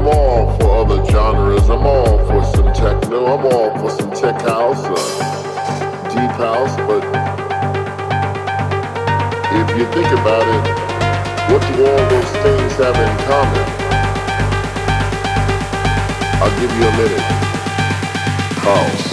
I'm all for other genres. I'm all for some techno. I'm all for some tech house, uh, deep house. But if you think about it, what do all those things have in common? I'll give you a minute. House.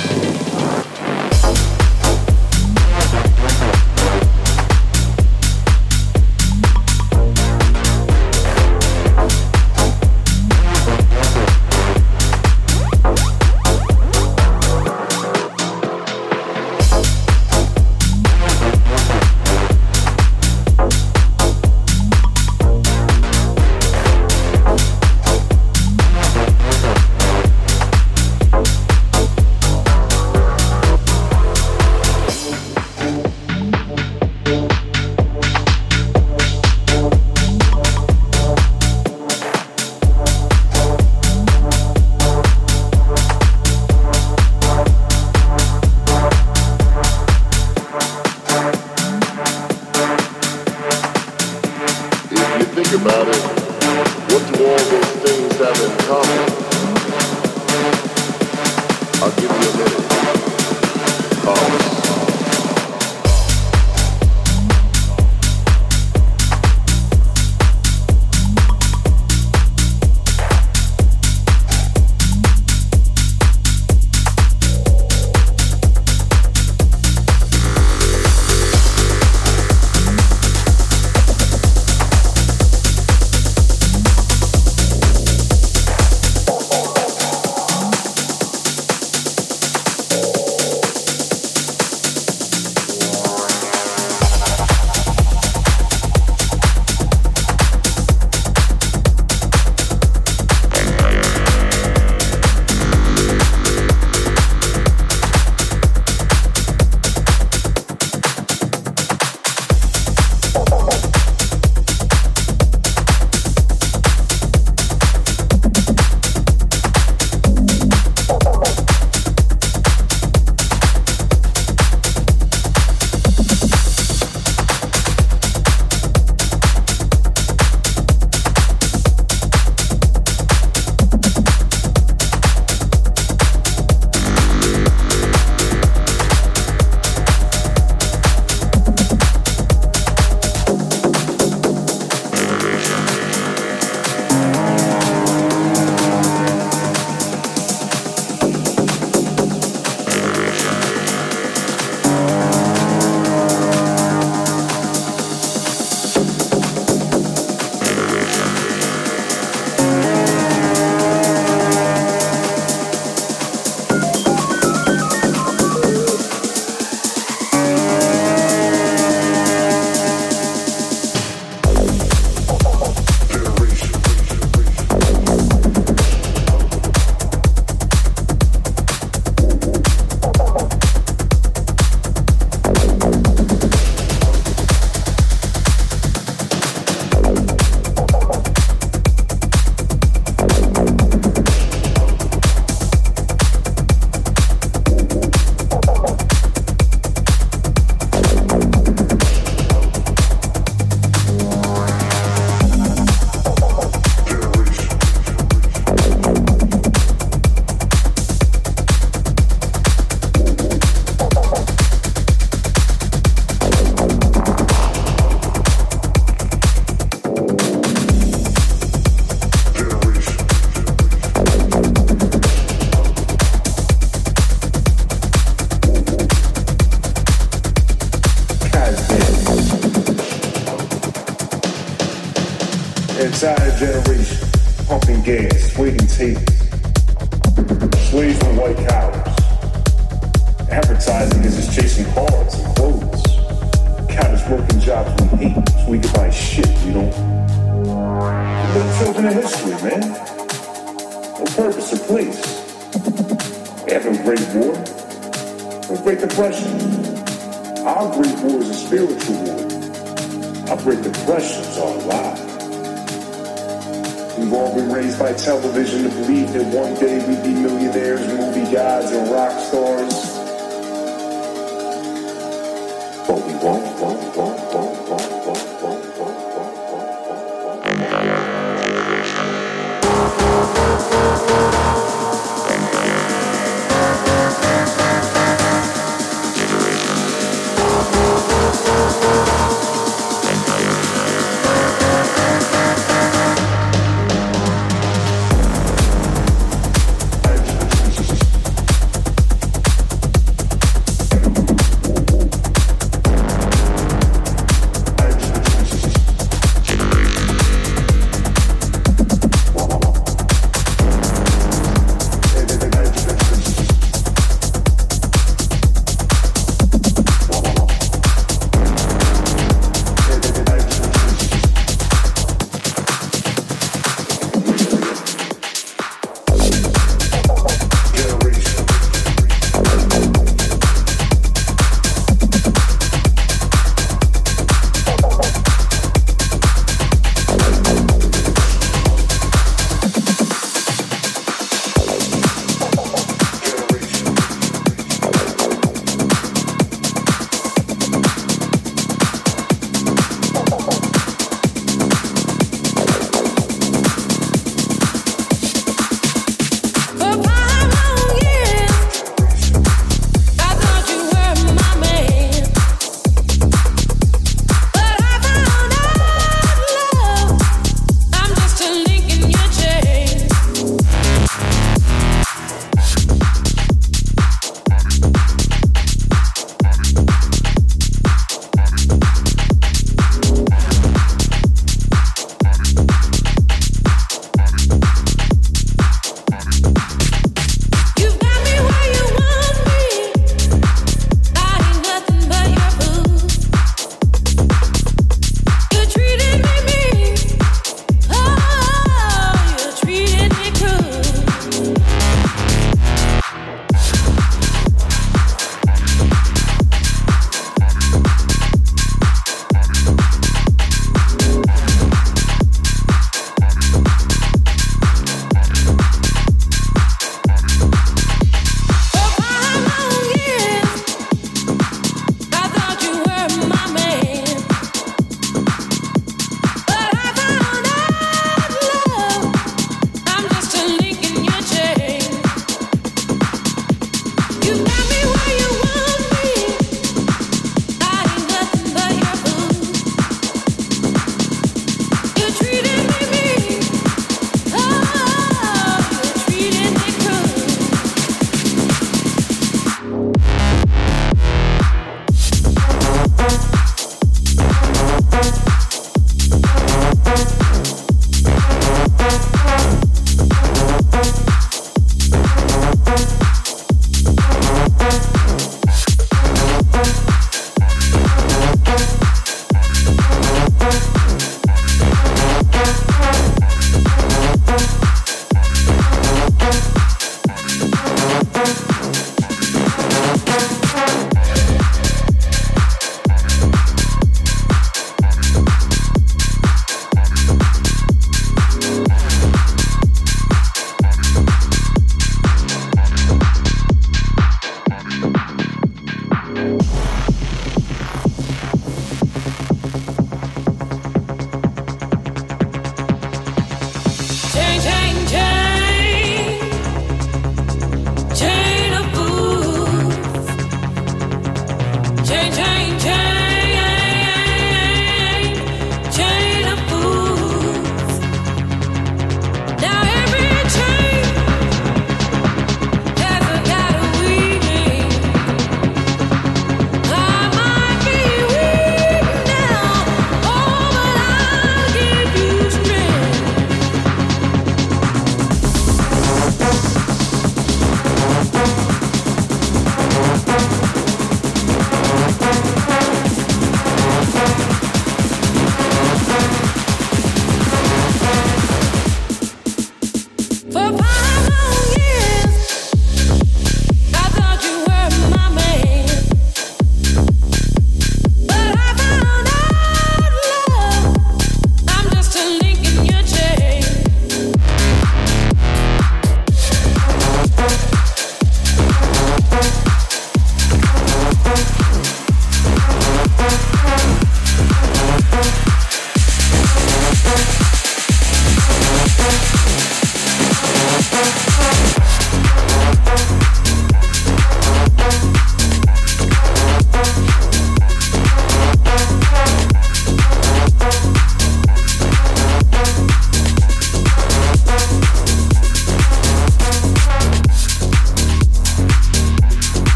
Entire generation pumping gas, waiting tables. Slaves for white cows. Advertising is just chasing cars and clothes. Got working jobs we hate so we can buy shit we don't. We're children of history, man. No purpose or place. We have great war. No great depression. Our great war is a spiritual war. Our great depressions are alive. We've all been raised by television to believe that one day we'd be millionaires, movie gods, and rock stars.